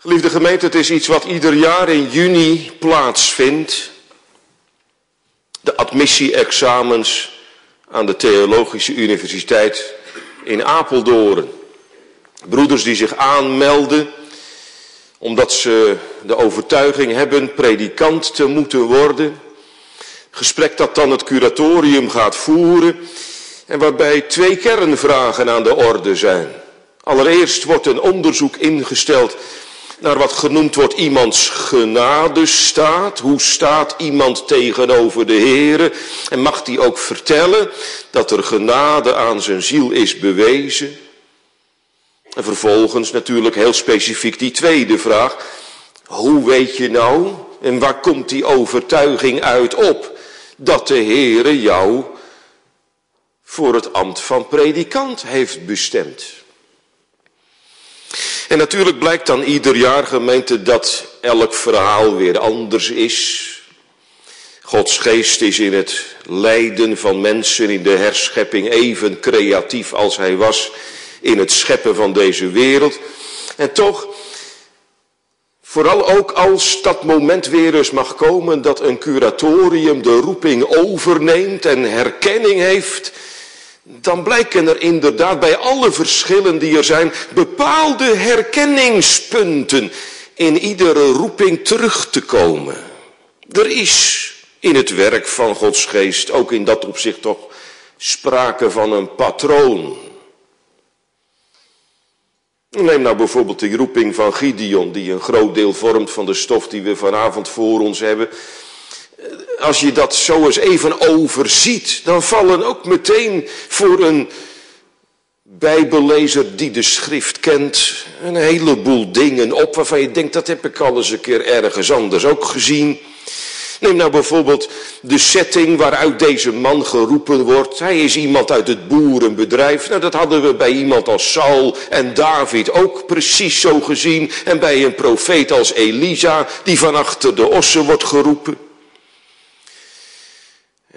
Geliefde gemeente, het is iets wat ieder jaar in juni plaatsvindt. De admissie-examens aan de Theologische Universiteit in Apeldoorn. Broeders die zich aanmelden omdat ze de overtuiging hebben predikant te moeten worden. Gesprek dat dan het curatorium gaat voeren en waarbij twee kernvragen aan de orde zijn. Allereerst wordt een onderzoek ingesteld naar wat genoemd wordt iemands genadestaat. Hoe staat iemand tegenover de Here? En mag die ook vertellen dat er genade aan zijn ziel is bewezen? En vervolgens natuurlijk heel specifiek die tweede vraag. Hoe weet je nou, en waar komt die overtuiging uit op, dat de Heere jou voor het ambt van predikant heeft bestemd? En natuurlijk blijkt dan ieder jaar gemeente dat elk verhaal weer anders is. Gods geest is in het lijden van mensen in de herschepping even creatief als hij was in het scheppen van deze wereld. En toch, vooral ook als dat moment weer eens mag komen dat een curatorium de roeping overneemt en herkenning heeft, dan blijken er inderdaad bij alle verschillen die er zijn bepaalde herkenningspunten in iedere roeping terug te komen. Er is in het werk van Gods geest ook in dat opzicht toch sprake van een patroon. Neem nou bijvoorbeeld de roeping van Gideon, die een groot deel vormt van de stof die we vanavond voor ons hebben. Als je dat zo eens even overziet, dan vallen ook meteen voor een bijbellezer die de schrift kent, een heleboel dingen op waarvan je denkt, dat heb ik al eens een keer ergens anders ook gezien. Neem nou bijvoorbeeld de setting waaruit deze man geroepen wordt. Hij is iemand uit het boerenbedrijf. Nou, dat hadden we bij iemand als Saul en David ook precies zo gezien. En bij een profeet als Elisa, die van achter de ossen wordt geroepen.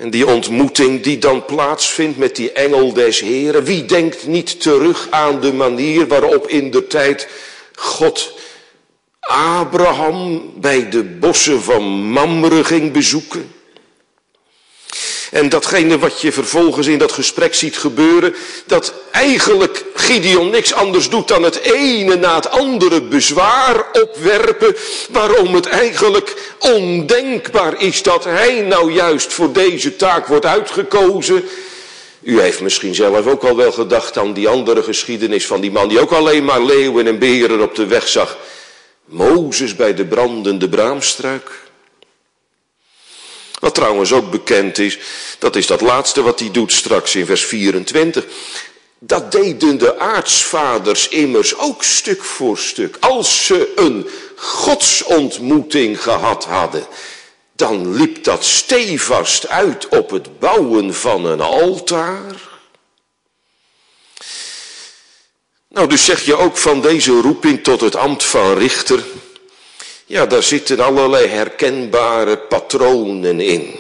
En die ontmoeting die dan plaatsvindt met die engel des Heren. Wie denkt niet terug aan de manier waarop in de tijd God Abraham bij de bossen van Mamre ging bezoeken. En datgene wat je vervolgens in dat gesprek ziet gebeuren, dat eigenlijk Gideon niks anders doet dan het ene na het andere bezwaar opwerpen, waarom het eigenlijk ondenkbaar is dat hij nou juist voor deze taak wordt uitgekozen. U heeft misschien zelf ook al wel gedacht aan die andere geschiedenis van die man die ook alleen maar leeuwen en beren op de weg zag. Mozes bij de brandende braamstruik. Wat trouwens ook bekend is, dat is dat laatste wat hij doet straks in vers 24. Dat deden de aartsvaders immers ook stuk voor stuk. Als ze een godsontmoeting gehad hadden, dan liep dat stevast uit op het bouwen van een altaar. Nou, dus zeg je ook van deze roeping tot het ambt van richter. Ja, daar zitten allerlei herkenbare patronen in.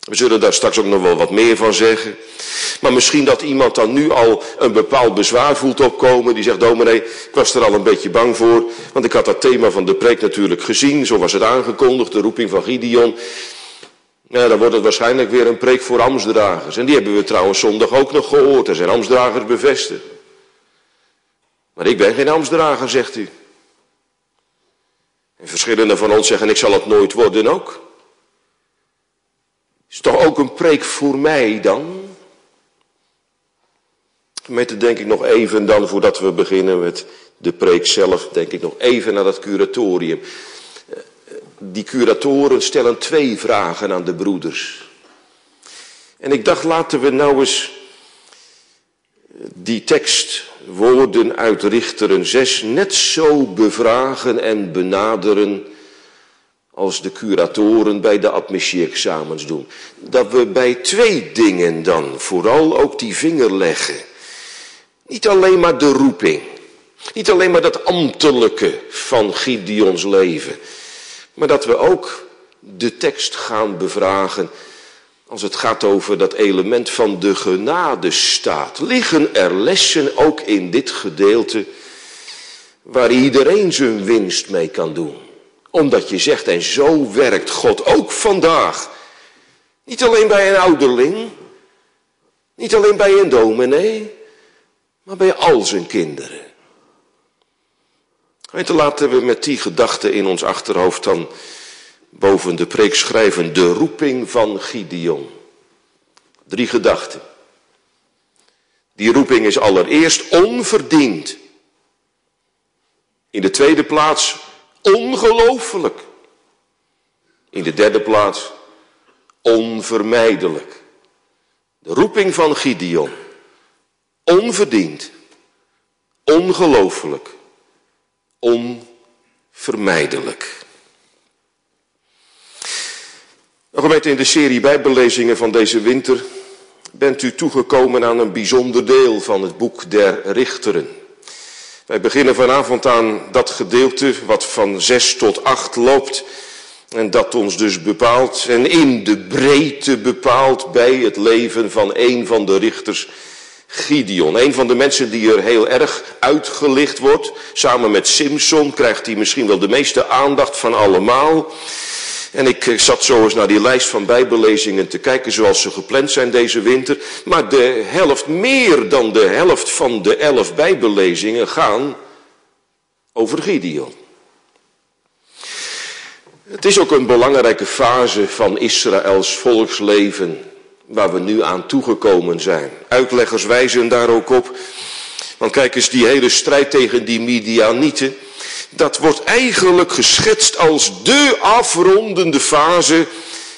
We zullen daar straks ook nog wel wat meer van zeggen. Maar misschien dat iemand dan nu al een bepaald bezwaar voelt opkomen. Die zegt, dominee, ik was er al een beetje bang voor. Want ik had dat thema van de preek natuurlijk gezien. Zo was het aangekondigd, de roeping van Gideon. Ja, dan wordt het waarschijnlijk weer een preek voor Amsdragers. En die hebben we trouwens zondag ook nog gehoord. Er zijn Amsdragers bevestigd. Maar ik ben geen ambtsdrager, zegt u. En verschillende van ons zeggen, ik zal het nooit worden ook. Is toch ook een preek voor mij dan? Gemeente, denk ik nog even dan, voordat we beginnen met de preek zelf, denk ik nog even naar dat curatorium. Die curatoren stellen twee vragen aan de broeders. En ik dacht, laten we nou eens die tekst woorden uit 6 net zo bevragen en benaderen als de curatoren bij de admissie-examens doen. Dat we bij twee dingen dan vooral ook die vinger leggen. Niet alleen maar de roeping, niet alleen maar dat ambtelijke van Gideons leven, maar dat we ook de tekst gaan bevragen als het gaat over dat element van de genadestaat, liggen er lessen ook in dit gedeelte waar iedereen zijn winst mee kan doen. Omdat je zegt, en zo werkt God ook vandaag. Niet alleen bij een ouderling, niet alleen bij een dominee, maar bij al zijn kinderen. En te laten we met die gedachte in ons achterhoofd dan boven de preek schrijven, de roeping van Gideon. Drie gedachten. Die roeping is allereerst onverdiend. In de tweede plaats ongelooflijk. In de derde plaats onvermijdelijk. De roeping van Gideon. Onverdiend. Ongelooflijk. Onvermijdelijk. Nog gemeente in de serie Bijbellezingen van deze winter bent u toegekomen aan een bijzonder deel van het boek der Richteren. Wij beginnen vanavond aan dat gedeelte wat van 6 tot 8 loopt en dat ons dus bepaalt en in de breedte bepaalt bij het leven van een van de richters, Gideon. Een van de mensen die er heel erg uitgelicht wordt. Samen met Simson krijgt hij misschien wel de meeste aandacht van allemaal. En ik eh, zat zo eens naar die lijst van bijbellezingen te kijken zoals ze gepland zijn deze winter. Maar de helft, meer dan de helft van de elf bijbellezingen gaan over Gideon. Het is ook een belangrijke fase van Israëls volksleven waar we nu aan toegekomen zijn. Uitleggers wijzen daar ook op. Want kijk eens, die hele strijd tegen die Midianieten dat wordt eigenlijk geschetst als de afrondende fase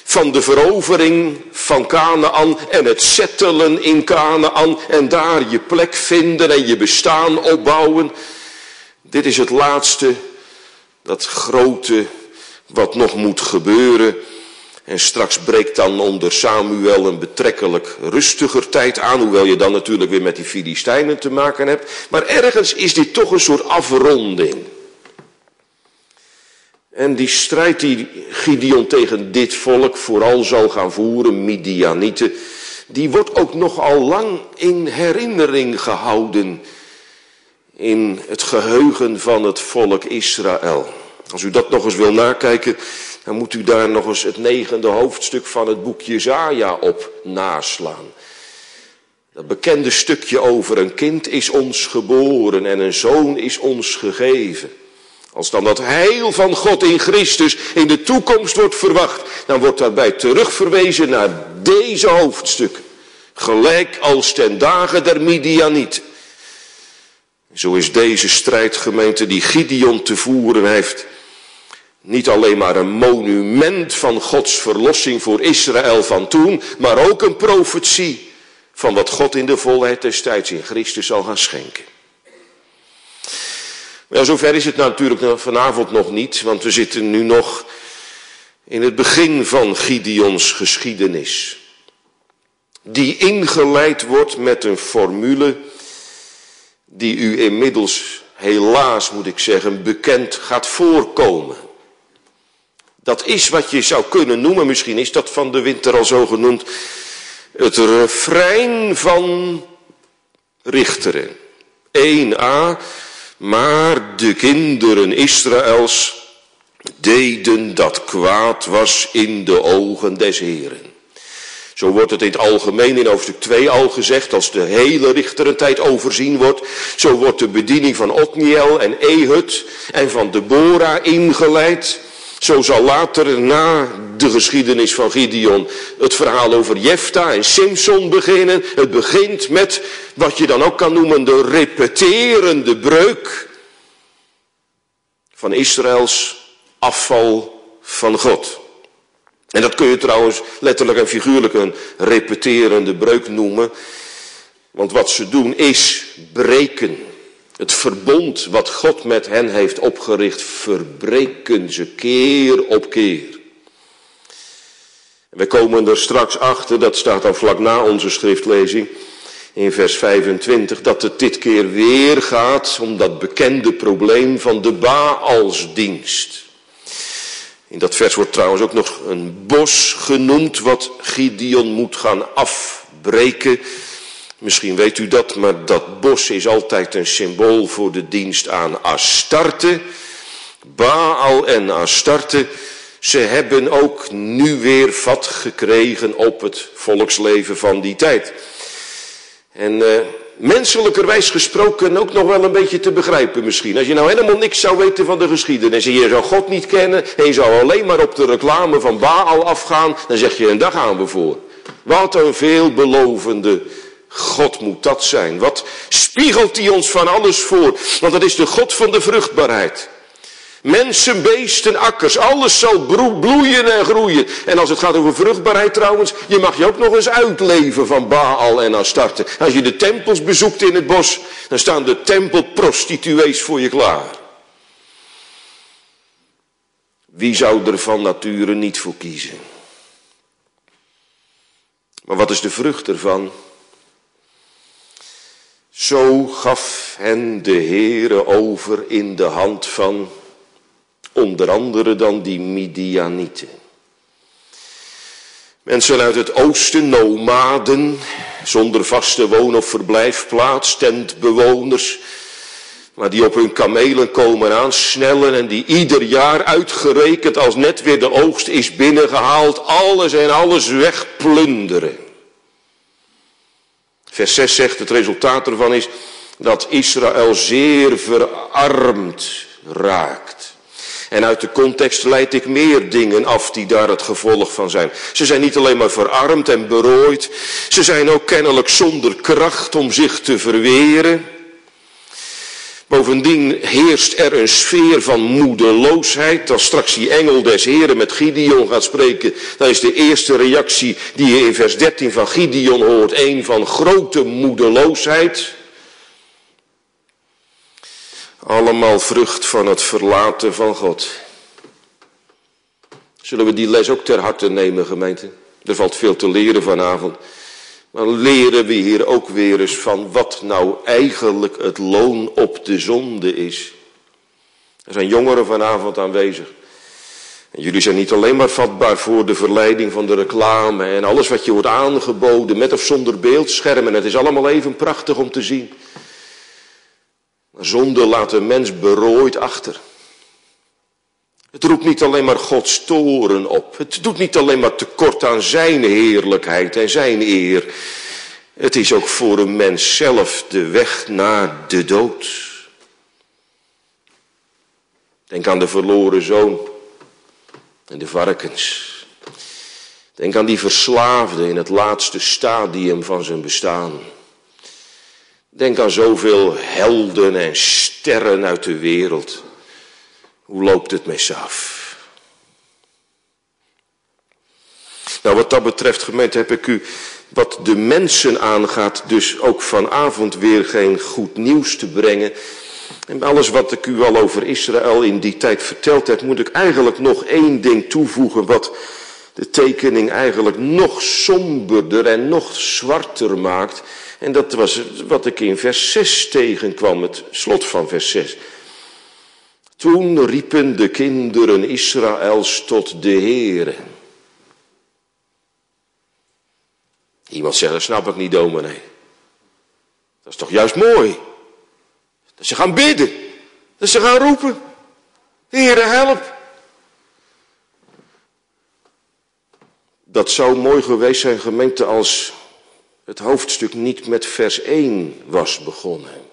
van de verovering van Canaan en het settelen in Canaan en daar je plek vinden en je bestaan opbouwen. Dit is het laatste, dat grote wat nog moet gebeuren. En straks breekt dan onder Samuel een betrekkelijk rustiger tijd aan, hoewel je dan natuurlijk weer met die Filistijnen te maken hebt. Maar ergens is dit toch een soort afronding. En die strijd die Gideon tegen dit volk vooral zal gaan voeren, Midianieten, die wordt ook nogal lang in herinnering gehouden in het geheugen van het volk Israël. Als u dat nog eens wil nakijken, dan moet u daar nog eens het negende hoofdstuk van het boek Jezaja op naslaan. Dat bekende stukje over een kind is ons geboren en een zoon is ons gegeven. Als dan dat heil van God in Christus in de toekomst wordt verwacht, dan wordt daarbij terugverwezen naar deze hoofdstukken. Gelijk als ten dagen der Midianiet. Zo is deze strijdgemeente die Gideon te voeren heeft, niet alleen maar een monument van Gods verlossing voor Israël van toen, maar ook een profetie van wat God in de volheid des tijds in Christus zal gaan schenken. Ja, zover is het natuurlijk vanavond nog niet, want we zitten nu nog in het begin van Gideons geschiedenis. Die ingeleid wordt met een formule die u inmiddels, helaas moet ik zeggen, bekend gaat voorkomen. Dat is wat je zou kunnen noemen, misschien is dat van de winter al zo genoemd, het refrein van Richteren. 1a, maar de kinderen Israëls deden dat kwaad was in de ogen des Heren. Zo wordt het in het algemeen in hoofdstuk 2 al gezegd, als de hele richterentijd overzien wordt. Zo wordt de bediening van Otniel en Ehud en van Deborah ingeleid. Zo zal later na de geschiedenis van Gideon het verhaal over Jefta en Simson beginnen. Het begint met wat je dan ook kan noemen de repeterende breuk van Israëls afval van God. En dat kun je trouwens letterlijk en figuurlijk een repeterende breuk noemen. Want wat ze doen is breken. Het verbond wat God met hen heeft opgericht, verbreken ze keer op keer. We komen er straks achter, dat staat dan vlak na onze schriftlezing, in vers 25, dat het dit keer weer gaat om dat bekende probleem van de Baalsdienst. In dat vers wordt trouwens ook nog een bos genoemd wat Gideon moet gaan afbreken. Misschien weet u dat, maar dat bos is altijd een symbool voor de dienst aan Astarte. Baal en Astarte, ze hebben ook nu weer vat gekregen op het volksleven van die tijd. En uh, menselijkerwijs gesproken ook nog wel een beetje te begrijpen misschien. Als je nou helemaal niks zou weten van de geschiedenis en je zou God niet kennen en je zou alleen maar op de reclame van Baal afgaan, dan zeg je en daar gaan we voor. Wat een veelbelovende God moet dat zijn. Wat spiegelt hij ons van alles voor? Want dat is de God van de vruchtbaarheid. Mensen, beesten, akkers, alles zal bloeien en groeien. En als het gaat over vruchtbaarheid trouwens, je mag je ook nog eens uitleven van Baal en Astarte. Als je de tempels bezoekt in het bos, dan staan de tempelprostituees voor je klaar. Wie zou er van nature niet voor kiezen? Maar wat is de vrucht ervan? Zo gaf hen de Heere over in de hand van onder andere dan die Midianieten. Mensen uit het oosten, nomaden, zonder vaste woon- of verblijfplaats, tentbewoners, maar die op hun kamelen komen aansnellen en die ieder jaar uitgerekend als net weer de oogst is binnengehaald, alles en alles wegplunderen. Vers 6 zegt het resultaat ervan is dat Israël zeer verarmd raakt. En uit de context leid ik meer dingen af die daar het gevolg van zijn. Ze zijn niet alleen maar verarmd en berooid, ze zijn ook kennelijk zonder kracht om zich te verweren. Bovendien heerst er een sfeer van moedeloosheid. Als straks die engel des Heren met Gideon gaat spreken, dan is de eerste reactie die je in vers 13 van Gideon hoort, een van grote moedeloosheid. Allemaal vrucht van het verlaten van God. Zullen we die les ook ter harte nemen, gemeente? Er valt veel te leren vanavond. Maar leren we hier ook weer eens van wat nou eigenlijk het loon op de zonde is. Er zijn jongeren vanavond aanwezig. En jullie zijn niet alleen maar vatbaar voor de verleiding van de reclame en alles wat je wordt aangeboden met of zonder beeldschermen. Het is allemaal even prachtig om te zien. Maar zonde laat een mens berooid achter. Het roept niet alleen maar Gods toren op. Het doet niet alleen maar tekort aan zijn heerlijkheid en zijn eer. Het is ook voor een mens zelf de weg naar de dood. Denk aan de verloren zoon en de varkens. Denk aan die verslaafde in het laatste stadium van zijn bestaan. Denk aan zoveel helden en sterren uit de wereld. Hoe loopt het met ze? Nou, wat dat betreft, gemeente, heb ik u wat de mensen aangaat, dus ook vanavond weer geen goed nieuws te brengen. En alles wat ik u al over Israël in die tijd verteld heb, moet ik eigenlijk nog één ding toevoegen, wat de tekening eigenlijk nog somberder en nog zwarter maakt. En dat was wat ik in vers 6 tegenkwam, het slot van vers 6. Toen riepen de kinderen Israëls tot de Heere. Iemand zegt, dat snap ik niet, dominee. Dat is toch juist mooi? Dat ze gaan bidden. Dat ze gaan roepen. Heere, help. Dat zou mooi geweest zijn, gemeente, als het hoofdstuk niet met vers 1 was begonnen.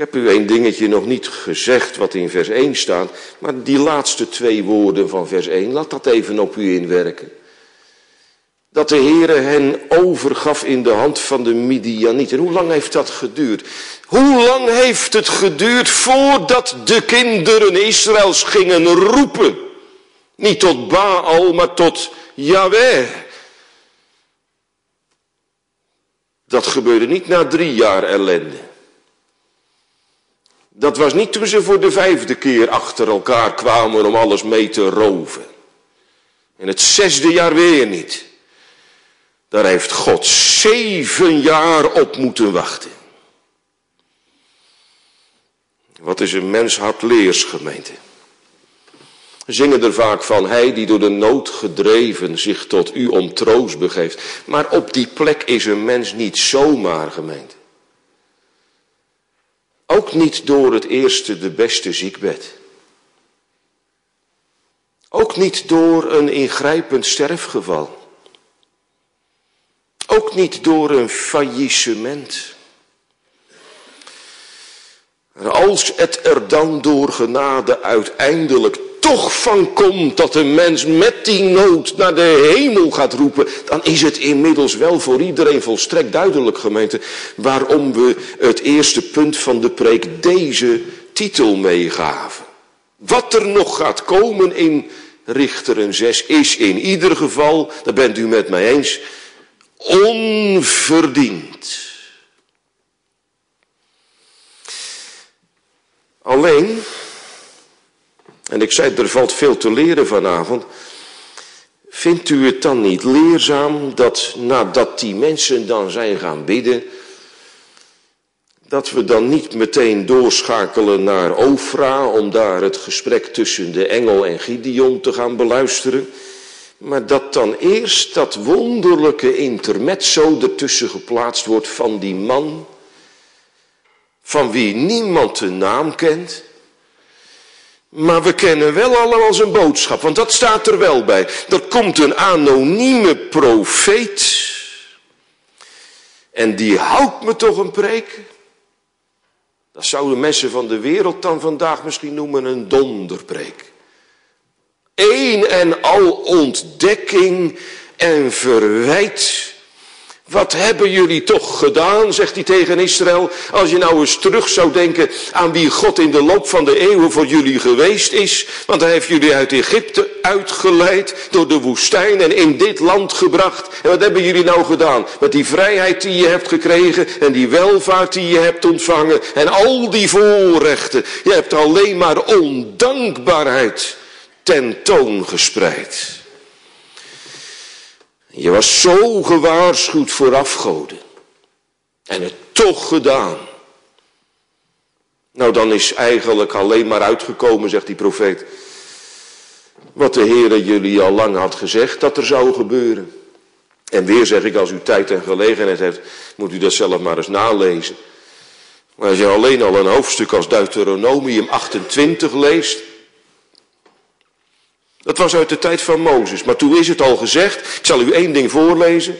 Heb u een dingetje nog niet gezegd wat in vers 1 staat, maar die laatste twee woorden van vers 1, laat dat even op u inwerken. Dat de Heere hen overgaf in de hand van de Midianieten. Hoe lang heeft dat geduurd? Hoe lang heeft het geduurd voordat de kinderen Israëls gingen roepen? Niet tot Baal, maar tot Yahweh. Dat gebeurde niet na drie jaar ellende. Dat was niet toen ze voor de vijfde keer achter elkaar kwamen om alles mee te roven. En het zesde jaar weer niet. Daar heeft God zeven jaar op moeten wachten. Wat is een mens hart leers, gemeente? Zingen er vaak van, hij die door de nood gedreven zich tot u om troost begeeft. Maar op die plek is een mens niet zomaar gemeend. Ook niet door het eerste de beste ziekbed. Ook niet door een ingrijpend sterfgeval. Ook niet door een faillissement. Als het er dan door genade uiteindelijk toch van komt dat een mens met die nood naar de hemel gaat roepen, dan is het inmiddels wel voor iedereen volstrekt duidelijk, gemeente, waarom we het eerste punt van de preek deze titel meegaven. Wat er nog gaat komen in Richteren 6 is in ieder geval, daar bent u met mij eens, onverdiend. Alleen, en ik zei, er valt veel te leren vanavond. Vindt u het dan niet leerzaam dat nadat die mensen dan zijn gaan bidden, dat we dan niet meteen doorschakelen naar Ofra om daar het gesprek tussen de engel en Gideon te gaan beluisteren, maar dat dan eerst dat wonderlijke intermezzo ertussen geplaatst wordt van die man, van wie niemand de naam kent, maar we kennen wel allemaal zijn boodschap, want dat staat er wel bij. Er komt een anonieme profeet. En die houdt me toch een preek. Dat zouden mensen van de wereld dan vandaag misschien noemen een donderpreek. Eén en al ontdekking en verwijt wat hebben jullie toch gedaan, zegt hij tegen Israël, als je nou eens terug zou denken aan wie God in de loop van de eeuwen voor jullie geweest is. Want hij heeft jullie uit Egypte uitgeleid, door de woestijn en in dit land gebracht. En wat hebben jullie nou gedaan? Met die vrijheid die je hebt gekregen en die welvaart die je hebt ontvangen en al die voorrechten. Je hebt alleen maar ondankbaarheid tentoongespreid. Je was zo gewaarschuwd voor afgoden. En het toch gedaan. Nou, dan is eigenlijk alleen maar uitgekomen, zegt die profeet. Wat de Heere jullie al lang had gezegd dat er zou gebeuren. En weer zeg ik, als u tijd en gelegenheid heeft, moet u dat zelf maar eens nalezen. Maar als je alleen al een hoofdstuk als Deuteronomium 28 leest, dat was uit de tijd van Mozes. Maar toen is het al gezegd, ik zal u één ding voorlezen.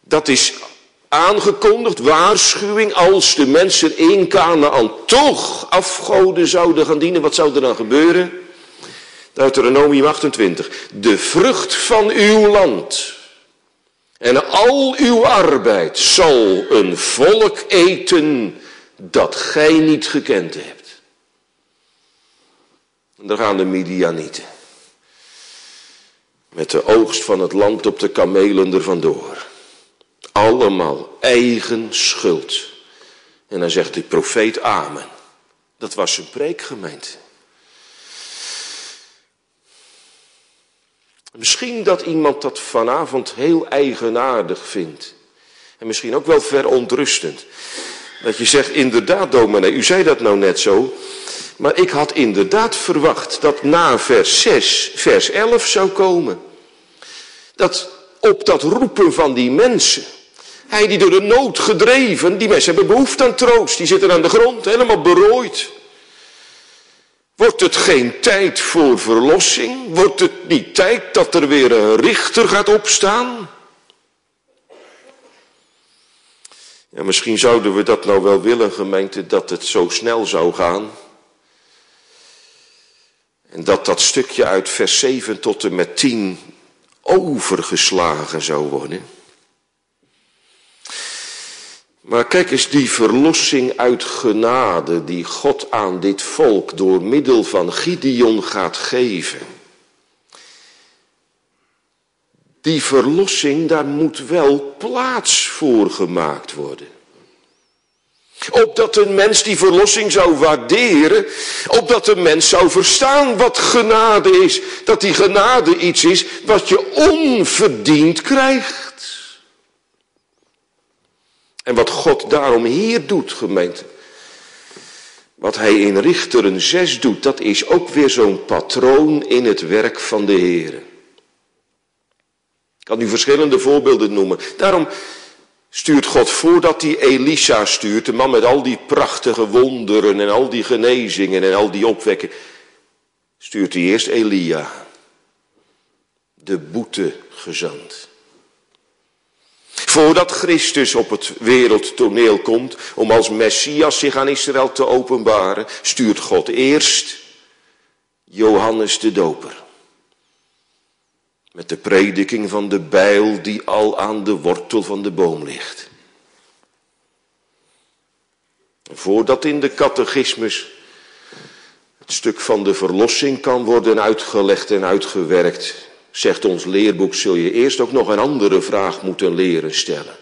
Dat is aangekondigd, waarschuwing, als de mensen in Canaan toch afgoden zouden gaan dienen, wat zou er dan gebeuren? Deuteronomium 28. De vrucht van uw land en al uw arbeid zal een volk eten dat gij niet gekend hebt. Daar gaan de Midianieten. Met de oogst van het land op de kamelen er vandoor. Allemaal eigen schuld. En dan zegt de profeet Amen. Dat was zijn preekgemeente. Misschien dat iemand dat vanavond heel eigenaardig vindt. En misschien ook wel verontrustend. Dat je zegt, inderdaad dominee, u zei dat nou net zo. Maar ik had inderdaad verwacht dat na vers 6, vers 11 zou komen. Dat op dat roepen van die mensen. Hij die door de nood gedreven, die mensen hebben behoefte aan troost. Die zitten aan de grond, helemaal berooid. Wordt het geen tijd voor verlossing? Wordt het niet tijd dat er weer een richter gaat opstaan? Ja, misschien zouden we dat nou wel willen, gemeente, dat het zo snel zou gaan. En dat dat stukje uit vers 7 tot en met 10 overgeslagen zou worden. Maar kijk eens, die verlossing uit genade die God aan dit volk door middel van Gideon gaat geven. Die verlossing, daar moet wel plaats voor gemaakt worden. Opdat een mens die verlossing zou waarderen. Opdat een mens zou verstaan wat genade is. Dat die genade iets is wat je onverdiend krijgt. En wat God daarom hier doet, gemeente. Wat hij in Richteren 6 doet, dat is ook weer zo'n patroon in het werk van de Heer. Ik kan u verschillende voorbeelden noemen. Daarom stuurt God voordat hij Elisa stuurt, de man met al die prachtige wonderen en al die genezingen en al die opwekken, stuurt hij eerst Elia, de boete gezant. Voordat Christus op het wereldtoneel komt om als Messias zich aan Israël te openbaren, stuurt God eerst Johannes de Doper. Met de prediking van de bijl die al aan de wortel van de boom ligt. Voordat in de catechismus het stuk van de verlossing kan worden uitgelegd en uitgewerkt, zegt ons leerboek, zul je eerst ook nog een andere vraag moeten leren stellen.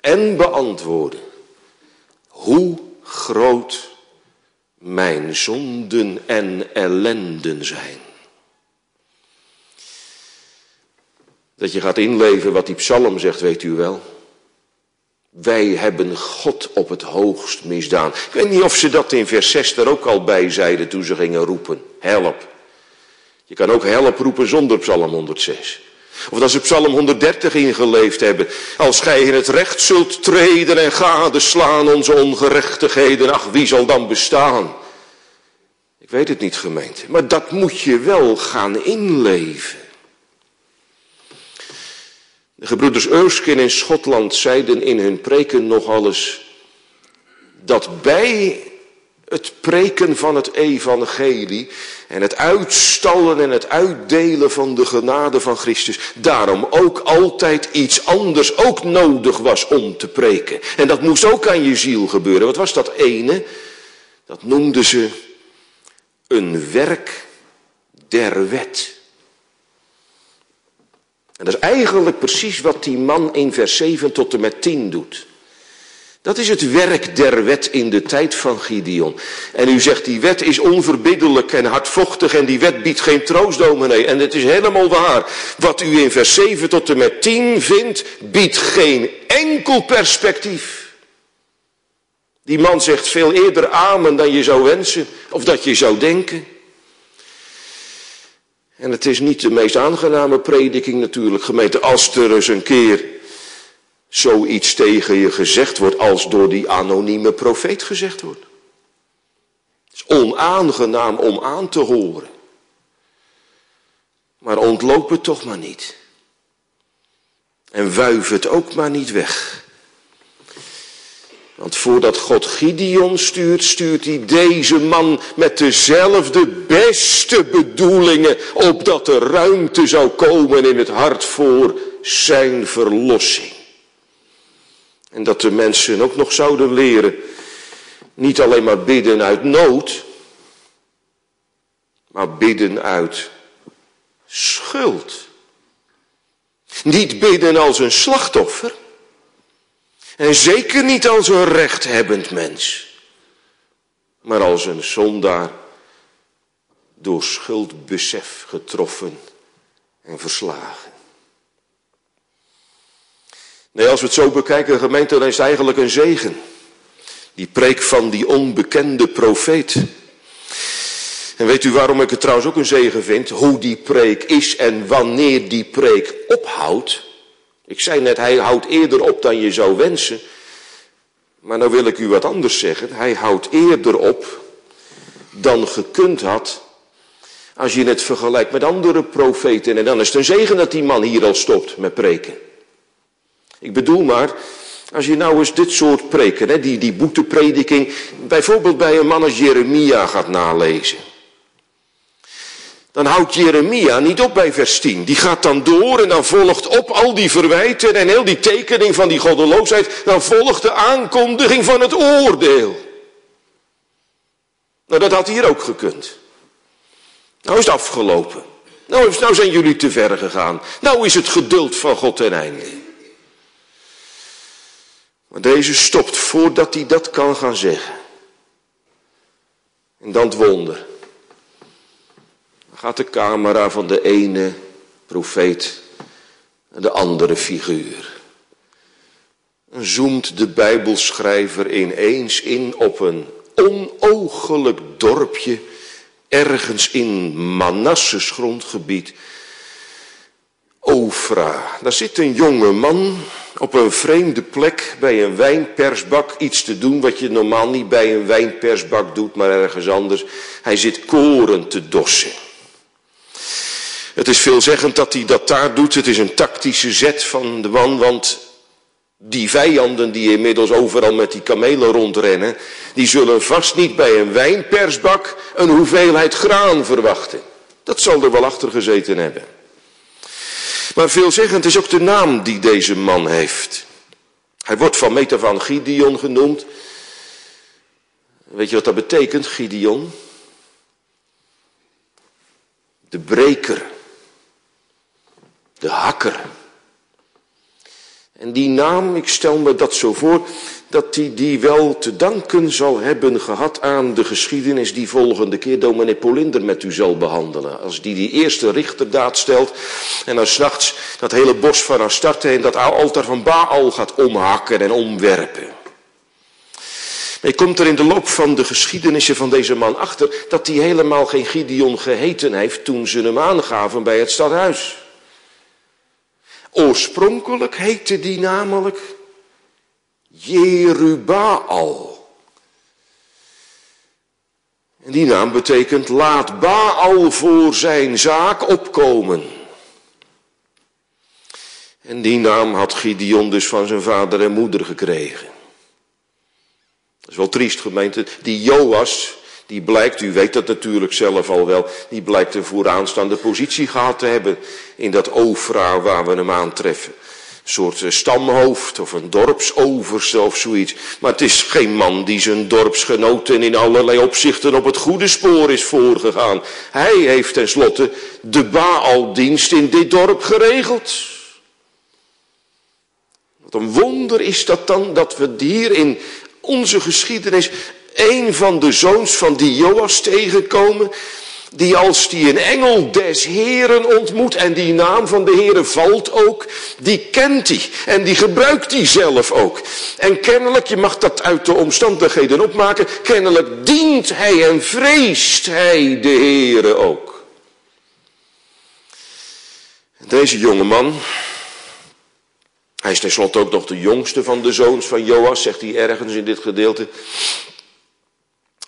En beantwoorden. Hoe groot mijn zonden en ellenden zijn. Dat je gaat inleven wat die psalm zegt, weet u wel. Wij hebben God op het hoogst misdaan. Ik weet niet of ze dat in vers 6 er ook al bij zeiden toen ze gingen roepen. Help. Je kan ook help roepen zonder psalm 106. Of dat ze psalm 130 ingeleefd hebben. Als gij in het recht zult treden en gadeslaan onze ongerechtigheden. Ach, wie zal dan bestaan? Ik weet het niet gemeente. Maar dat moet je wel gaan inleven. De gebroeders Erskine in Schotland zeiden in hun preken nog alles dat bij het preken van het evangelie en het uitstallen en het uitdelen van de genade van Christus, daarom ook altijd iets anders ook nodig was om te preken. En dat moest ook aan je ziel gebeuren. Wat was dat ene? Dat noemden ze een werk der wet. En dat is eigenlijk precies wat die man in vers 7 tot en met 10 doet. Dat is het werk der wet in de tijd van Gideon. En u zegt die wet is onverbiddelijk en hardvochtig en die wet biedt geen troost, dominee. En het is helemaal waar. Wat u in vers 7 tot en met 10 vindt, biedt geen enkel perspectief. Die man zegt veel eerder amen dan je zou wensen of dat je zou denken. En het is niet de meest aangename prediking natuurlijk, gemeente, als er eens een keer zoiets tegen je gezegd wordt als door die anonieme profeet gezegd wordt. Het is onaangenaam om aan te horen. Maar ontloop het toch maar niet. En wuif het ook maar niet weg. Want voordat God Gideon stuurt, stuurt hij deze man met dezelfde beste bedoelingen, opdat er ruimte zou komen in het hart voor zijn verlossing. En dat de mensen ook nog zouden leren, niet alleen maar bidden uit nood, maar bidden uit schuld. Niet bidden als een slachtoffer, en zeker niet als een rechthebbend mens, maar als een zondaar door schuldbesef getroffen en verslagen. Nee, als we het zo bekijken, gemeente, dan is het eigenlijk een zegen. Die preek van die onbekende profeet. En weet u waarom ik het trouwens ook een zegen vind? Hoe die preek is en wanneer die preek ophoudt. Ik zei net, hij houdt eerder op dan je zou wensen. Maar nou wil ik u wat anders zeggen. Hij houdt eerder op dan gekund had. Als je het vergelijkt met andere profeten. En dan is het een zegen dat die man hier al stopt met preken. Ik bedoel maar, als je nou eens dit soort preken, hè, die, die boeteprediking, bijvoorbeeld bij een man als Jeremia gaat nalezen. Dan houdt Jeremia niet op bij vers 10. Die gaat dan door en dan volgt op al die verwijten en heel die tekening van die goddeloosheid. Dan volgt de aankondiging van het oordeel. Nou, dat had hier ook gekund. Nou is het afgelopen. Nou, nou zijn jullie te ver gegaan. Nou is het geduld van God ten einde. Maar deze stopt voordat hij dat kan gaan zeggen. En dan het wonder. Gaat de camera van de ene profeet naar de andere figuur. En zoomt de Bijbelschrijver ineens in op een onoogelijk dorpje ergens in Manasses grondgebied. Ofra. Daar zit een jonge man op een vreemde plek bij een wijnpersbak iets te doen wat je normaal niet bij een wijnpersbak doet, maar ergens anders. Hij zit koren te dossen. Het is veelzeggend dat hij dat daar doet. Het is een tactische zet van de man, want die vijanden die inmiddels overal met die kamelen rondrennen, die zullen vast niet bij een wijnpersbak een hoeveelheid graan verwachten. Dat zal er wel achter gezeten hebben. Maar veelzeggend is ook de naam die deze man heeft. Hij wordt van meet van Gideon genoemd. Weet je wat dat betekent, Gideon? De breker. De hakker. En die naam, ik stel me dat zo voor, dat hij die wel te danken zal hebben gehad aan de geschiedenis die volgende keer dominee Polinder met u zal behandelen. Als die die eerste richterdaad stelt en dan s'nachts dat hele bos van Astarte en dat altaar van Baal gaat omhakken en omwerpen. Je komt er in de loop van de geschiedenissen van deze man achter dat hij helemaal geen Gideon geheten heeft toen ze hem aangaven bij het stadhuis. Oorspronkelijk heette die namelijk Jerubaal. En die naam betekent laat Baal voor zijn zaak opkomen. En die naam had Gideon dus van zijn vader en moeder gekregen. Dat is wel triest gemeente. Die Joas, die blijkt, u weet dat natuurlijk zelf al wel, die blijkt een vooraanstaande positie gehad te hebben in dat Ofra waar we hem aantreffen. Een soort eh, stamhoofd of een dorpsoverste of zoiets. Maar het is geen man die zijn dorpsgenoten in allerlei opzichten op het goede spoor is voorgegaan. Hij heeft tenslotte de Baaldienst in dit dorp geregeld. Wat een wonder is dat dan dat we hier in onze geschiedenis een van de zoons van die Joas tegenkomen, die als die een engel des Heren ontmoet en die naam van de Heren valt ook, die kent hij en die gebruikt hij zelf ook. En kennelijk, je mag dat uit de omstandigheden opmaken, kennelijk dient hij en vreest hij de Heren ook. Deze jonge man, hij is tenslotte ook nog de jongste van de zoons van Joas, zegt hij ergens in dit gedeelte.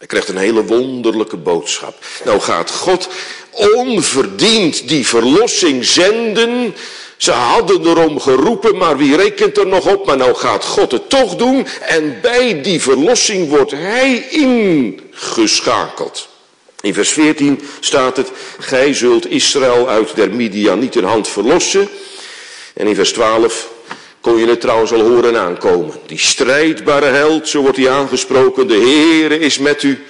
Hij krijgt een hele wonderlijke boodschap. Nou gaat God onverdiend die verlossing zenden. Ze hadden erom geroepen, maar wie rekent er nog op? Maar nou gaat God het toch doen. En bij die verlossing wordt hij ingeschakeld. In vers 14 staat het, gij zult Israël uit der Midianieten hand verlossen. En in vers 12, kon je het trouwens al horen aankomen. Die strijdbare held, zo wordt hij aangesproken, de Heere is met u.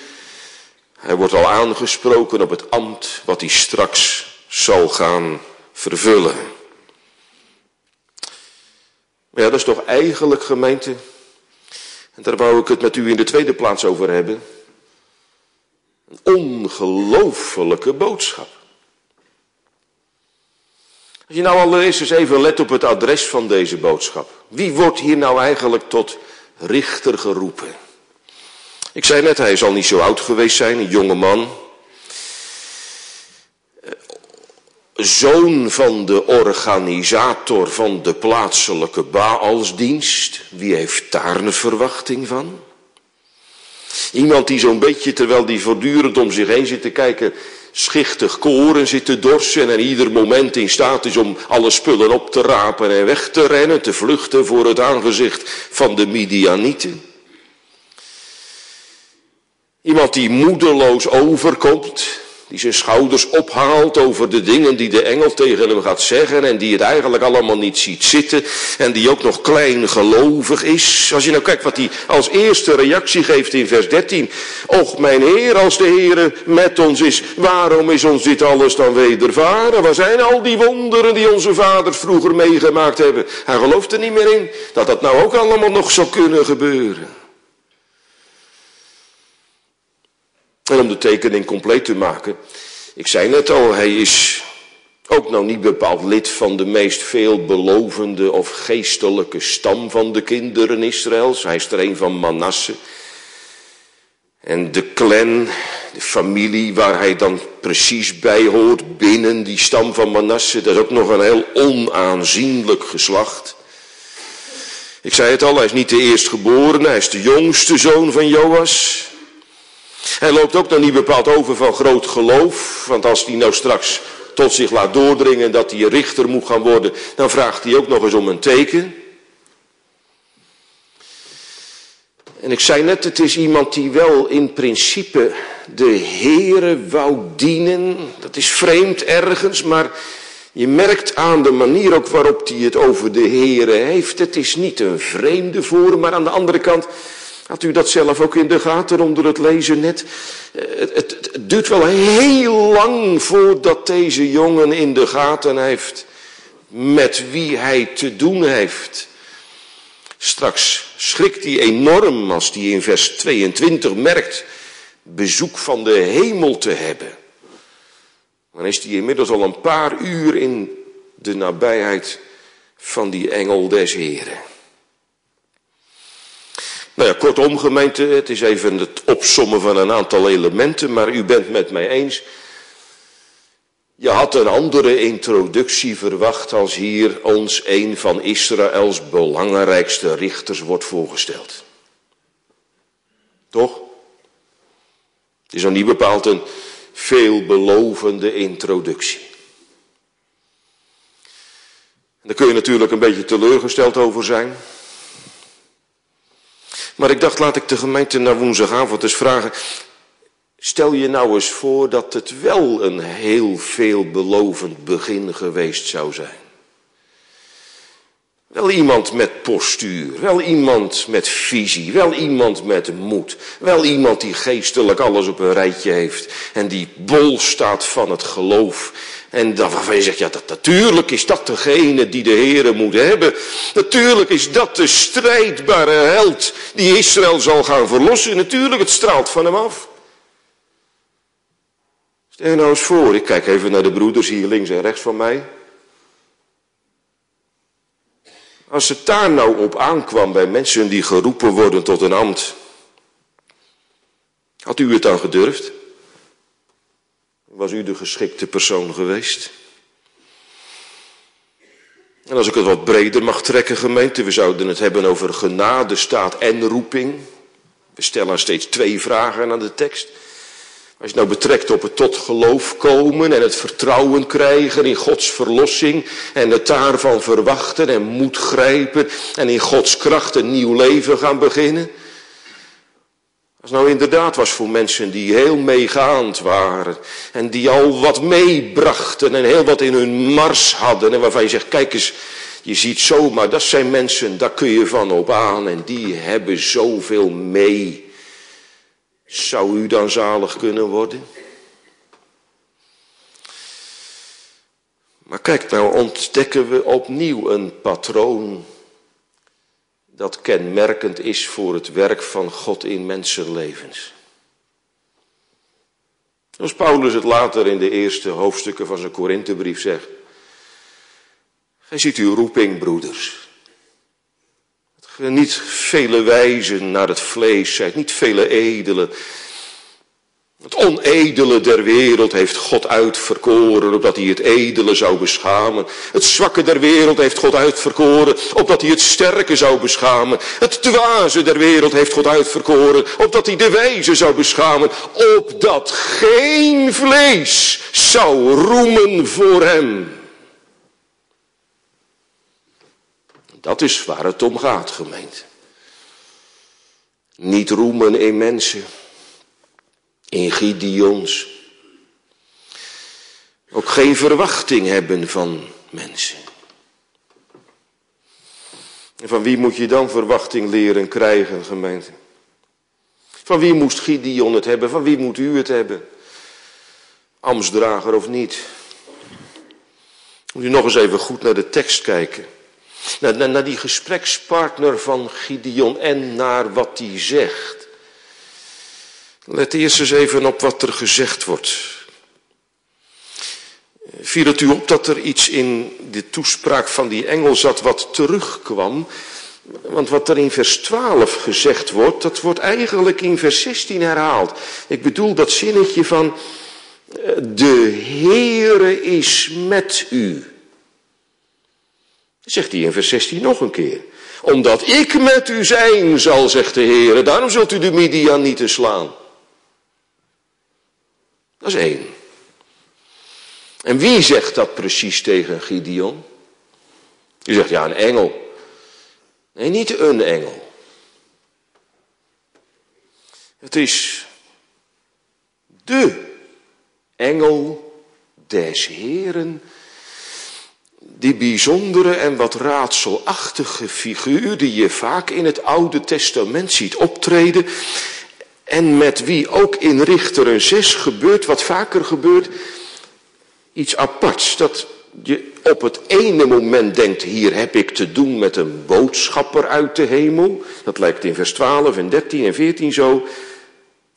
Hij wordt al aangesproken op het ambt wat hij straks zal gaan vervullen. Maar ja, dat is toch eigenlijk gemeente, en daar wou ik het met u in de tweede plaats over hebben, een ongelofelijke boodschap. Als je nou allereerst eens even let op het adres van deze boodschap. Wie wordt hier nou eigenlijk tot richter geroepen? Ik zei net, hij zal niet zo oud geweest zijn, een jonge man. Zoon van de organisator van de plaatselijke Baalsdienst. Wie heeft daar een verwachting van? Iemand die zo'n beetje, terwijl die voortdurend om zich heen zit te kijken, schichtig koren zit te dorsen en ieder moment in staat is om alle spullen op te rapen en weg te rennen, te vluchten voor het aangezicht van de Midianieten. Iemand die moedeloos overkomt, die zijn schouders ophaalt over de dingen die de engel tegen hem gaat zeggen en die het eigenlijk allemaal niet ziet zitten en die ook nog kleingelovig is. Als je nou kijkt wat hij als eerste reactie geeft in vers 13. Och mijn Heer, als de Heer met ons is, waarom is ons dit alles dan wedervaren? Waar zijn al die wonderen die onze vaders vroeger meegemaakt hebben? Hij gelooft er niet meer in dat dat nou ook allemaal nog zou kunnen gebeuren. En om de tekening compleet te maken, ik zei net al, hij is ook nou niet bepaald lid van de meest veelbelovende of geestelijke stam van de kinderen Israëls. Hij is er een van Manasse. En de clan, de familie waar hij dan precies bij hoort binnen die stam van Manasse, dat is ook nog een heel onaanzienlijk geslacht. Ik zei het al, hij is niet de eerstgeborene, hij is de jongste zoon van Joas. Hij loopt ook nog niet bepaald over van groot geloof, want als hij nou straks tot zich laat doordringen dat hij richter moet gaan worden, dan vraagt hij ook nog eens om een teken. En ik zei net, het is iemand die wel in principe de Heere wou dienen. Dat is vreemd ergens, maar je merkt aan de manier ook waarop hij het over de Heere heeft. Het is niet een vreemde voor, maar aan de andere kant had u dat zelf ook in de gaten onder het lezen net? Het, het, het, duurt wel heel lang voordat deze jongen in de gaten heeft met wie hij te doen heeft. Straks schrikt hij enorm als hij in vers 22 merkt bezoek van de hemel te hebben. Dan is hij inmiddels al een paar uur in de nabijheid van die engel des Heren. Nou ja, kortom gemeente, het is even het opsommen van een aantal elementen, maar u bent met mij eens. Je had een andere introductie verwacht als hier ons een van Israëls belangrijkste richters wordt voorgesteld. Toch? Het is nog niet bepaald een veelbelovende introductie. Daar kun je natuurlijk een beetje teleurgesteld over zijn. Maar ik dacht, laat ik de gemeente naar woensdagavond eens vragen. Stel je nou eens voor dat het wel een heel veelbelovend begin geweest zou zijn. Wel iemand met postuur, wel iemand met visie, wel iemand met moed, wel iemand die geestelijk alles op een rijtje heeft en die bol staat van het geloof. En dan waarvan je zegt, ja, dat, natuurlijk is dat degene die de Here moet hebben. Natuurlijk is dat de strijdbare held die Israël zal gaan verlossen. Natuurlijk, het straalt van hem af. Stel je nou eens voor, ik kijk even naar de broeders hier links en rechts van mij. Als het daar nou op aankwam bij mensen die geroepen worden tot een ambt, had u het dan gedurfd? Was u de geschikte persoon geweest? En als ik het wat breder mag trekken, gemeente, we zouden het hebben over genade, staat en roeping. We stellen steeds twee vragen aan de tekst. Als je nou betrekt op het tot geloof komen en het vertrouwen krijgen in Gods verlossing en het daarvan verwachten en moed grijpen en in Gods kracht een nieuw leven gaan beginnen. Als nou inderdaad was voor mensen die heel meegaand waren en die al wat meebrachten en heel wat in hun mars hadden en waarvan je zegt, kijk eens, je ziet zomaar, dat zijn mensen, daar kun je van op aan en die hebben zoveel mee. Zou u dan zalig kunnen worden? Maar kijk, nou ontdekken we opnieuw een patroon dat kenmerkend is voor het werk van God in mensenlevens. Zoals Paulus het later in de eerste hoofdstukken van zijn Korinthebrief zegt. Gij ziet uw roeping, broeders. Niet vele wijzen naar het vlees zijt, niet vele edelen. Het onedele der wereld heeft God uitverkoren, opdat hij het edele zou beschamen. Het zwakke der wereld heeft God uitverkoren, opdat hij het sterke zou beschamen. Het dwaze der wereld heeft God uitverkoren, opdat hij de wijze zou beschamen. Opdat geen vlees zou roemen voor hem. Dat is waar het om gaat, gemeente. Niet roemen in mensen, in Gideons. Ook geen verwachting hebben van mensen. En van wie moet je dan verwachting leren krijgen, gemeente? Van wie moest Gideon het hebben? Van wie moet u het hebben? Amsdrager of niet? Moet u nog eens even goed naar de tekst kijken. Naar, naar, naar die gesprekspartner van Gideon en naar wat hij zegt. Let eerst eens even op wat er gezegd wordt. Viel het u op dat er iets in de toespraak van die engel zat wat terugkwam? Want wat er in vers 12 gezegd wordt, dat wordt eigenlijk in vers 16 herhaald. Ik bedoel dat zinnetje van de Heere is met u. Zegt hij in vers 16 nog een keer. Omdat ik met u zijn zal, zegt de Heere, daarom zult u de Midianieten slaan. Dat is één. En wie zegt dat precies tegen Gideon? Je zegt, ja, een engel. Nee, niet een engel. Het is de engel des Heren, die bijzondere en wat raadselachtige figuur die je vaak in het Oude Testament ziet optreden en met wie ook in Richteren 6 gebeurt, wat vaker gebeurt, iets aparts. Dat je op het ene moment denkt, hier heb ik te doen met een boodschapper uit de hemel. Dat lijkt in vers 12 en 13 en 14 zo.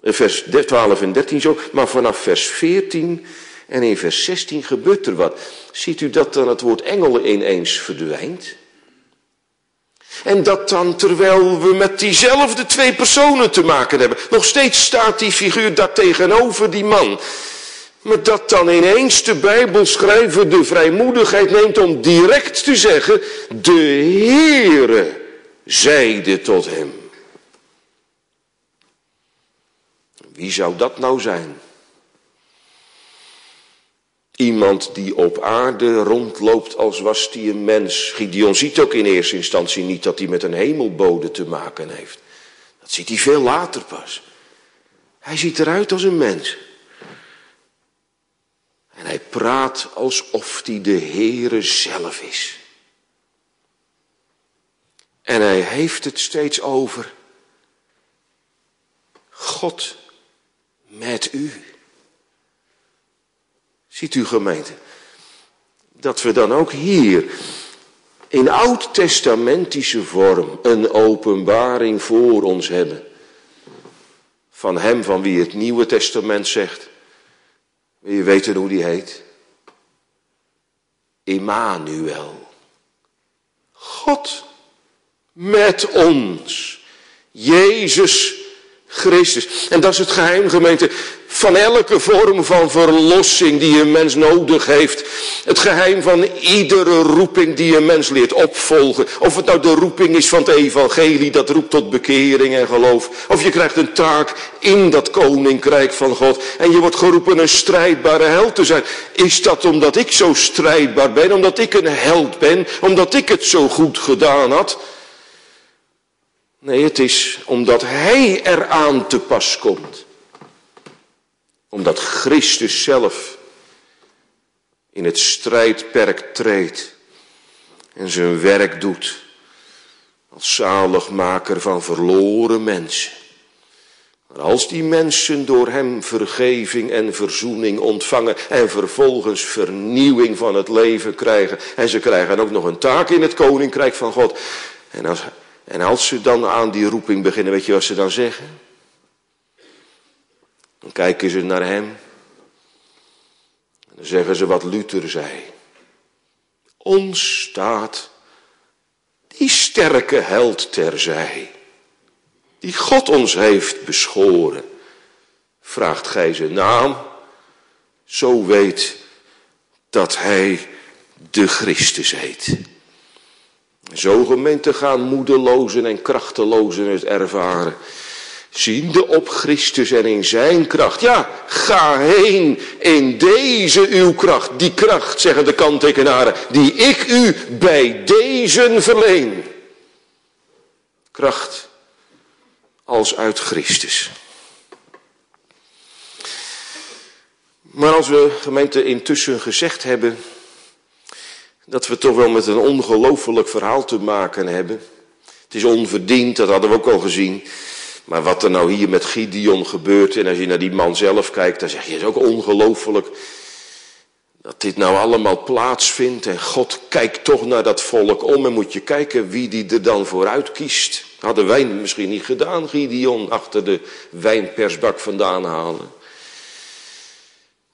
Eh, vers 12 en 13 zo. Maar vanaf vers 14 en in vers 16 gebeurt er wat. Ziet u dat dan het woord engel ineens verdwijnt? En dat dan terwijl we met diezelfde twee personen te maken hebben. Nog steeds staat die figuur daar tegenover die man. Maar dat dan ineens de Bijbelschrijver de vrijmoedigheid neemt om direct te zeggen, de Heere zeide tot hem. Wie zou dat nou zijn? Iemand die op aarde rondloopt als was die een mens. Gideon ziet ook in eerste instantie niet dat hij met een hemelbode te maken heeft. Dat ziet hij veel later pas. Hij ziet eruit als een mens. En hij praat alsof hij de Heere zelf is. En hij heeft het steeds over God met u. Ziet u gemeente, dat we dan ook hier in oud-testamentische vorm een openbaring voor ons hebben. Van hem van wie het Nieuwe Testament zegt. Wil je weten hoe die heet? Immanuel. God met ons. Jezus Christus. En dat is het geheim, gemeente, van elke vorm van verlossing die een mens nodig heeft. Het geheim van iedere roeping die een mens leert opvolgen. Of het nou de roeping is van het evangelie, dat roept tot bekering en geloof. Of je krijgt een taak in dat koninkrijk van God. En je wordt geroepen een strijdbare held te zijn. Is dat omdat ik zo strijdbaar ben, omdat ik een held ben, omdat ik het zo goed gedaan had? Nee, het is omdat Hij eraan te pas komt. Omdat Christus zelf in het strijdperk treedt en zijn werk doet als zaligmaker van verloren mensen. Maar als die mensen door hem vergeving en verzoening ontvangen en vervolgens vernieuwing van het leven krijgen en ze krijgen ook nog een taak in het koninkrijk van God. En als en als ze dan aan die roeping beginnen, weet je wat ze dan zeggen? Dan kijken ze naar hem. En dan zeggen ze wat Luther zei. Ons staat die sterke held terzij. Die God ons heeft beschoren. Vraagt gij zijn naam. Zo weet dat hij de Christus heet. Zo gemeente gaan moedelozen en krachtelozen het ervaren. Ziende op Christus en in zijn kracht. Ja, ga heen in deze uw kracht. Die kracht, zeggen de kanttekenaren, die ik u bij deze verleen. Kracht als uit Christus. Maar als we gemeente intussen gezegd hebben dat we toch wel met een ongelooflijk verhaal te maken hebben. Het is onverdiend, dat hadden we ook al gezien. Maar wat er nou hier met Gideon gebeurt, en als je naar die man zelf kijkt, dan zeg je, het is ook ongelooflijk dat dit nou allemaal plaatsvindt. En God kijkt toch naar dat volk om en moet je kijken wie die er dan vooruit kiest. Hadden wij misschien niet gedaan, Gideon, achter de wijnpersbak vandaan halen.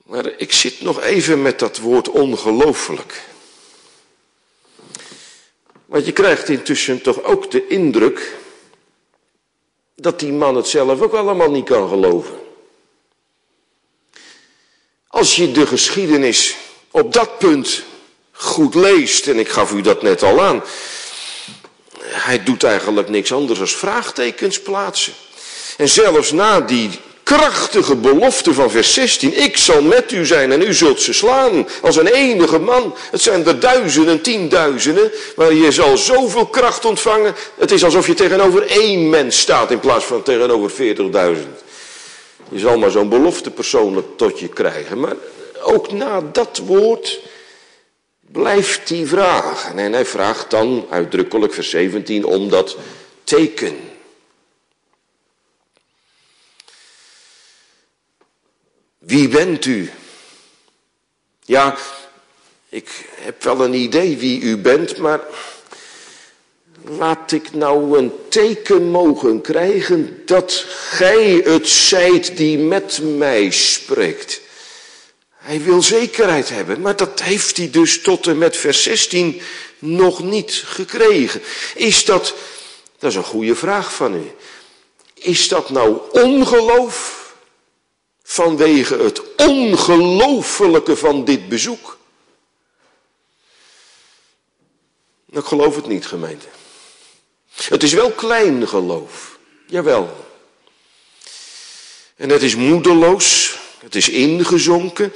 Maar ik zit nog even met dat woord ongelooflijk. Want je krijgt intussen toch ook de indruk dat die man het zelf ook allemaal niet kan geloven. Als je de geschiedenis op dat punt goed leest, en ik gaf u dat net al aan, hij doet eigenlijk niks anders dan vraagtekens plaatsen. En zelfs na die krachtige belofte van vers 16. Ik zal met u zijn en u zult ze slaan als een enige man. Het zijn er duizenden, tienduizenden, maar je zal zoveel kracht ontvangen. Het is alsof je tegenover één mens staat in plaats van tegenover 40.000. Je zal maar zo'n belofte persoonlijk tot je krijgen. Maar ook na dat woord blijft hij vragen. En hij vraagt dan uitdrukkelijk vers 17 om dat teken. Wie bent u? Ja, ik heb wel een idee wie u bent, maar laat ik nou een teken mogen krijgen dat gij het zijt die met mij spreekt. Hij wil zekerheid hebben, maar dat heeft hij dus tot en met vers 16 nog niet gekregen. Is dat, dat is een goede vraag van u, is dat nou ongeloof? Vanwege het ongelofelijke van dit bezoek? Ik geloof het niet, gemeente. Het is wel klein geloof, jawel. En het is moedeloos, het is ingezonken,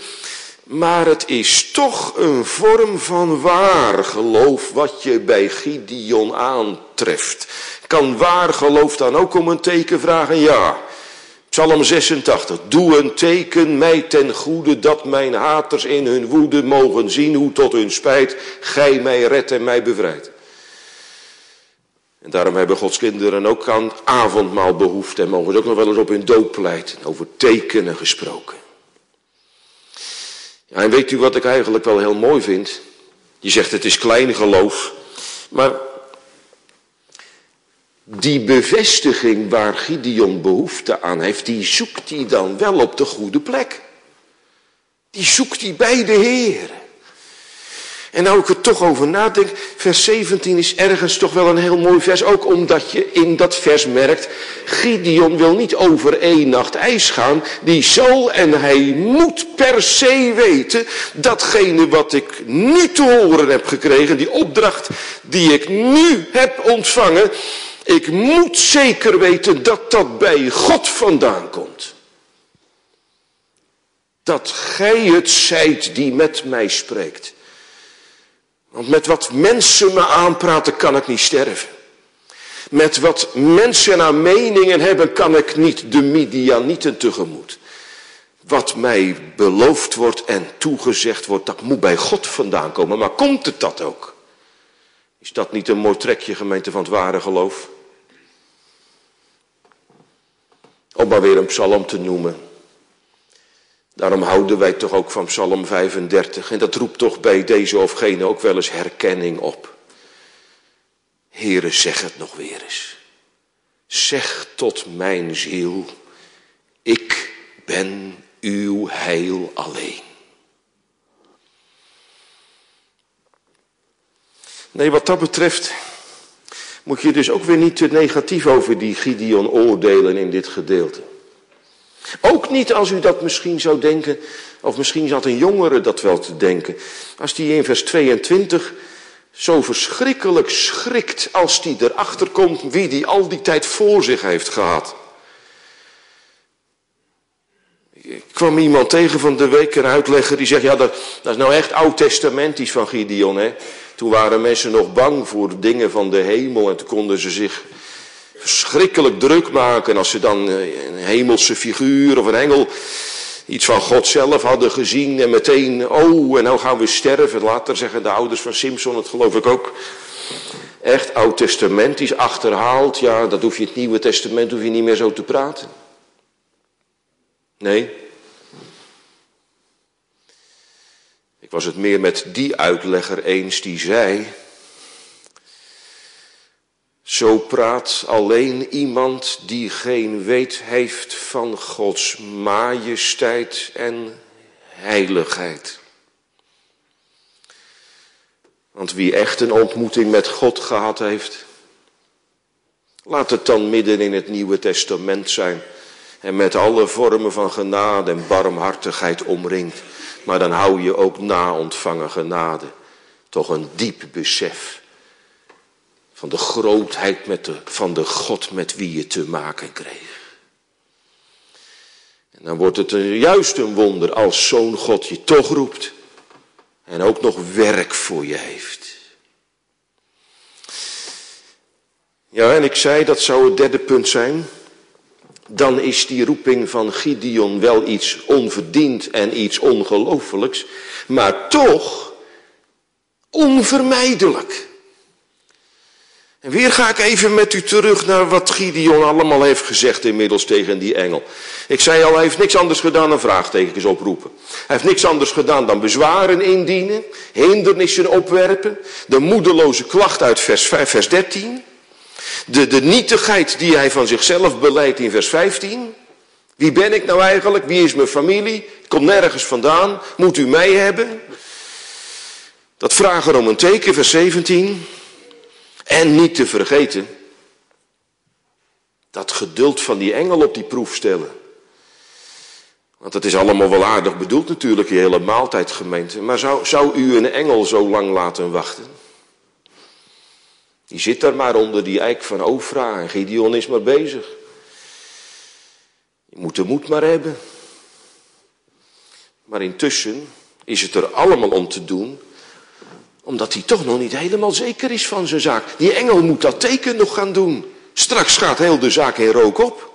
maar het is toch een vorm van waar geloof wat je bij Gideon aantreft. Kan waar geloof dan ook om een teken vragen? Ja. Psalm 86. Doe een teken mij ten goede dat mijn haters in hun woede mogen zien hoe tot hun spijt gij mij redt en mij bevrijdt. En daarom hebben Gods kinderen ook aan avondmaal behoefte en mogen ze ook nog wel eens op hun doop pleiten. Over tekenen gesproken. Ja, en weet u wat ik eigenlijk wel heel mooi vind? Je zegt het is klein geloof, maar die bevestiging waar Gideon behoefte aan heeft, die zoekt hij dan wel op de goede plek. Die zoekt hij bij de Heer. En nou ik er toch over nadenk, vers 17 is ergens toch wel een heel mooi vers. Ook omdat je in dat vers merkt, Gideon wil niet over één nacht ijs gaan. Die zal en hij moet per se weten, datgene wat ik nu te horen heb gekregen, die opdracht die ik nu heb ontvangen, ik moet zeker weten dat dat bij God vandaan komt. Dat gij het zijt die met mij spreekt. Want met wat mensen me aanpraten kan ik niet sterven. Met wat mensen aan meningen hebben kan ik niet de Midianieten tegemoet. Wat mij beloofd wordt en toegezegd wordt, dat moet bij God vandaan komen. Maar komt het dat ook? Is dat niet een mooi trekje gemeente van het ware geloof? Om maar weer een psalm te noemen. Daarom houden wij toch ook van psalm 35. En dat roept toch bij deze of gene ook wel eens herkenning op. Heere, zeg het nog weer eens. Zeg tot mijn ziel, ik ben uw heil alleen. Nee, wat dat betreft moet je dus ook weer niet te negatief over die Gideon oordelen in dit gedeelte. Ook niet als u dat misschien zou denken, of misschien zat een jongere dat wel te denken. Als die in vers 22 zo verschrikkelijk schrikt als die erachter komt wie die al die tijd voor zich heeft gehad. Ik kwam iemand tegen van de week, een uitlegger, die zegt, ja dat, dat is nou echt oud-testamentisch van Gideon. Hè? Toen waren mensen nog bang voor dingen van de hemel en toen konden ze zich verschrikkelijk druk maken. En als ze dan eh, een hemelse figuur of een engel iets van God zelf hadden gezien en meteen, oh, en nou gaan we sterven. Later zeggen de ouders van Simpson, dat geloof ik ook. Echt oud-testamentisch achterhaald. Ja, dat hoef je het Nieuwe Testament hoef je niet meer zo te praten. Nee. Ik was het meer met die uitlegger eens die zei. Zo praat alleen iemand die geen weet heeft van Gods majesteit en heiligheid. Want wie echt een ontmoeting met God gehad heeft, laat het dan midden in het Nieuwe Testament zijn en met alle vormen van genade en barmhartigheid omringd. Maar dan hou je ook na ontvangen genade toch een diep besef van de grootheid met de, van de God met wie je te maken kreeg. En dan wordt het juist een wonder als zo'n God je toch roept en ook nog werk voor je heeft. Ja, en ik zei dat zou het derde punt zijn. Dan is die roeping van Gideon wel iets onverdiend en iets ongelooflijks, maar toch onvermijdelijk. En weer ga ik even met u terug naar wat Gideon allemaal heeft gezegd inmiddels tegen die engel. Ik zei al, hij heeft niks anders gedaan dan vraagtekens oproepen. Hij heeft niks anders gedaan dan bezwaren indienen, hindernissen opwerpen, de moedeloze klacht uit vers, 5, vers 13, de, de nietigheid die hij van zichzelf beleidt in vers 15. Wie ben ik nou eigenlijk? Wie is mijn familie? Ik kom nergens vandaan. Moet u mij hebben? Dat vragen om een teken, vers 17. En niet te vergeten, dat geduld van die engel op die proef stellen. Want het is allemaal wel aardig bedoeld natuurlijk, je hele maaltijdgemeente. Maar zou, zou u een engel zo lang laten wachten? Die zit daar maar onder die eik van Ofra en Gideon is maar bezig. Je moet de moed maar hebben. Maar intussen is het er allemaal om te doen omdat hij toch nog niet helemaal zeker is van zijn zaak. Die engel moet dat teken nog gaan doen. Straks gaat heel de zaak in rook op.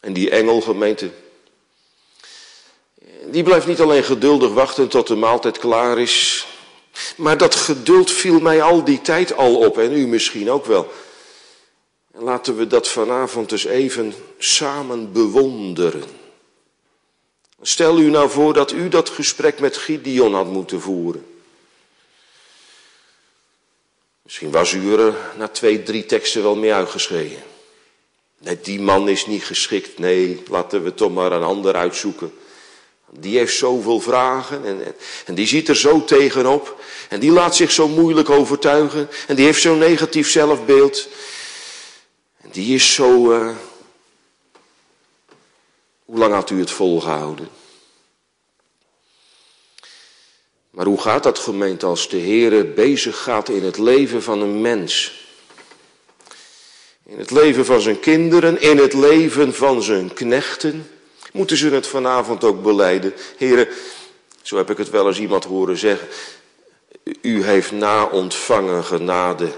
En die engelgemeente, die blijft niet alleen geduldig wachten tot de maaltijd klaar is. Maar dat geduld viel mij al die tijd al op en u misschien ook wel. En laten we dat vanavond dus even samen bewonderen. Stel u nou voor dat u dat gesprek met Gideon had moeten voeren. Misschien was u er na twee, drie teksten wel mee uitgeschreven. Nee, die man is niet geschikt. Nee, laten we toch maar een ander uitzoeken. Die heeft zoveel vragen en, en, die ziet er zo tegenop. En die laat zich zo moeilijk overtuigen. En die heeft zo'n negatief zelfbeeld. En die is zo, uh, hoe lang had u het volgehouden? Maar hoe gaat dat gemeente als de Heer bezig gaat in het leven van een mens? In het leven van zijn kinderen, in het leven van zijn knechten. Moeten ze het vanavond ook beleiden? Heren, zo heb ik het wel eens iemand horen zeggen. U heeft na ontvangen genade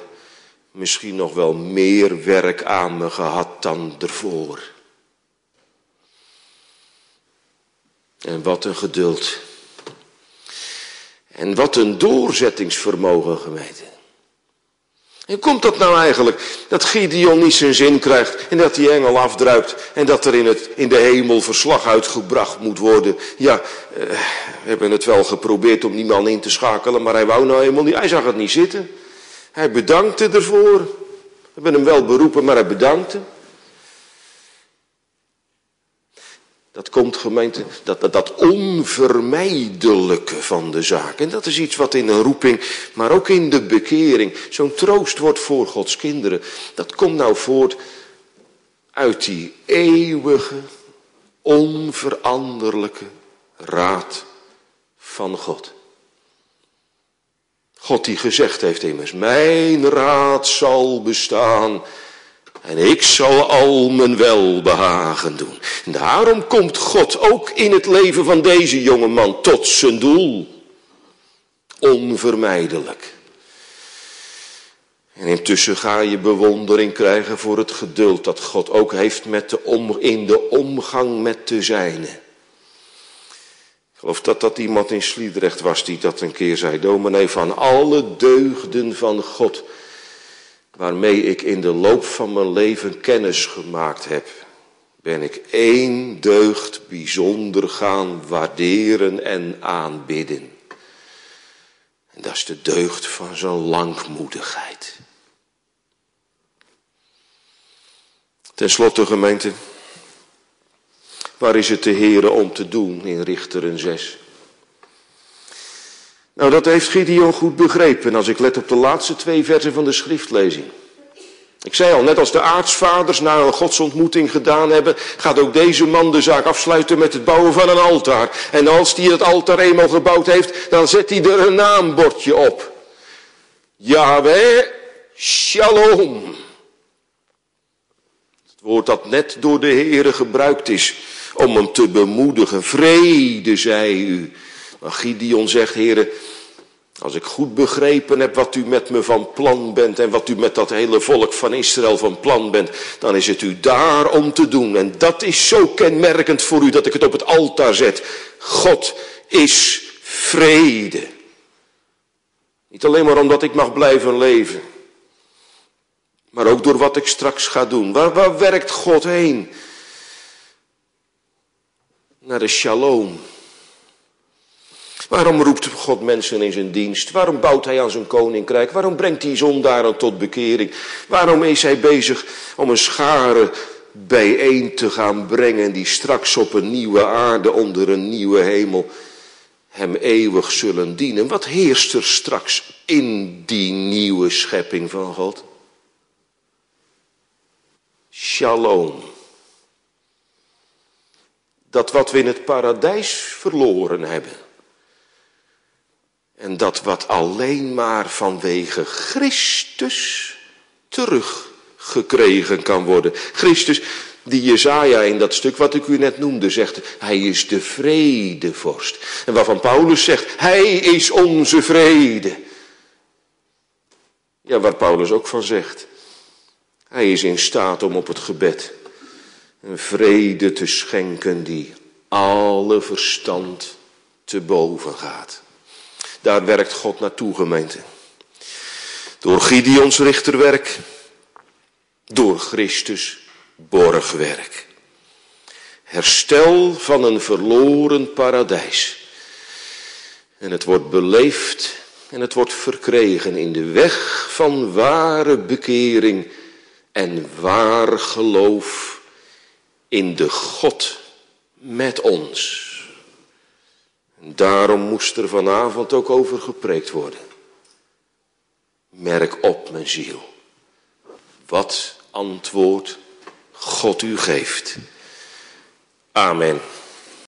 misschien nog wel meer werk aan me gehad dan ervoor. En wat een geduld. En wat een doorzettingsvermogen, gemeente. En komt dat nou eigenlijk, dat Gideon niet zijn zin krijgt en dat die engel afdruipt en dat er in, het, in de hemel verslag uitgebracht moet worden? Ja, eh, we hebben het wel geprobeerd om die man in te schakelen, maar hij wou nou helemaal niet, hij zag het niet zitten. Hij bedankte ervoor. We hebben hem wel beroepen, maar hij bedankte. Dat komt gemeente, dat, dat, dat onvermijdelijke van de zaak. En dat is iets wat in een roeping, maar ook in de bekering, zo'n troost wordt voor Gods kinderen. Dat komt nou voort uit die eeuwige, onveranderlijke raad van God. God die gezegd heeft immers, mijn raad zal bestaan en ik zal al mijn welbehagen doen. En daarom komt God ook in het leven van deze jonge man tot zijn doel. Onvermijdelijk. En intussen ga je bewondering krijgen voor het geduld dat God ook heeft met de om, in de omgang met de zijne. Ik geloof dat dat iemand in Sliedrecht was die dat een keer zei. Dominee, van alle deugden van God waarmee ik in de loop van mijn leven kennis gemaakt heb, ben ik één deugd bijzonder gaan waarderen en aanbidden. En dat is de deugd van zijn langmoedigheid. Ten slotte gemeente, waar is het de Heere om te doen in Richteren 6? Nou, dat heeft Gideon goed begrepen als ik let op de laatste twee versen van de schriftlezing. Ik zei al, net als de aartsvaders na een godsontmoeting gedaan hebben, gaat ook deze man de zaak afsluiten met het bouwen van een altaar. En als hij het altaar eenmaal gebouwd heeft, dan zet hij er een naambordje op. Yahweh Shalom. Het woord dat net door de Heere gebruikt is om hem te bemoedigen. Vrede, zei u. Gideon zegt, Heere, als ik goed begrepen heb wat u met me van plan bent en wat u met dat hele volk van Israël van plan bent, dan is het u daar om te doen. En dat is zo kenmerkend voor u dat ik het op het altaar zet. God is vrede. Niet alleen maar omdat ik mag blijven leven, maar ook door wat ik straks ga doen. Waar, waar werkt God heen? Naar de shalom. Waarom roept God mensen in zijn dienst? Waarom bouwt hij aan zijn koninkrijk? Waarom brengt hij zondaren tot bekering? Waarom is hij bezig om een schare bijeen te gaan brengen die straks op een nieuwe aarde onder een nieuwe hemel hem eeuwig zullen dienen? Wat heerst er straks in die nieuwe schepping van God? Shalom. Dat wat we in het paradijs verloren hebben en dat wat alleen maar vanwege Christus teruggekregen kan worden. Christus, die Jezaja in dat stuk wat ik u net noemde zegt, hij is de vredevorst. En waarvan Paulus zegt, hij is onze vrede. Ja, waar Paulus ook van zegt, hij is in staat om op het gebed een vrede te schenken die alle verstand te boven gaat. Daar werkt God naartoe, gemeente. Door Gideons richterwerk, door Christus borgwerk. Herstel van een verloren paradijs. En het wordt beleefd en het wordt verkregen in de weg van ware bekering en waar geloof in de God met ons. Daarom moest er vanavond ook over gepreekt worden. Merk op, mijn ziel. Wat antwoord God u geeft. Amen.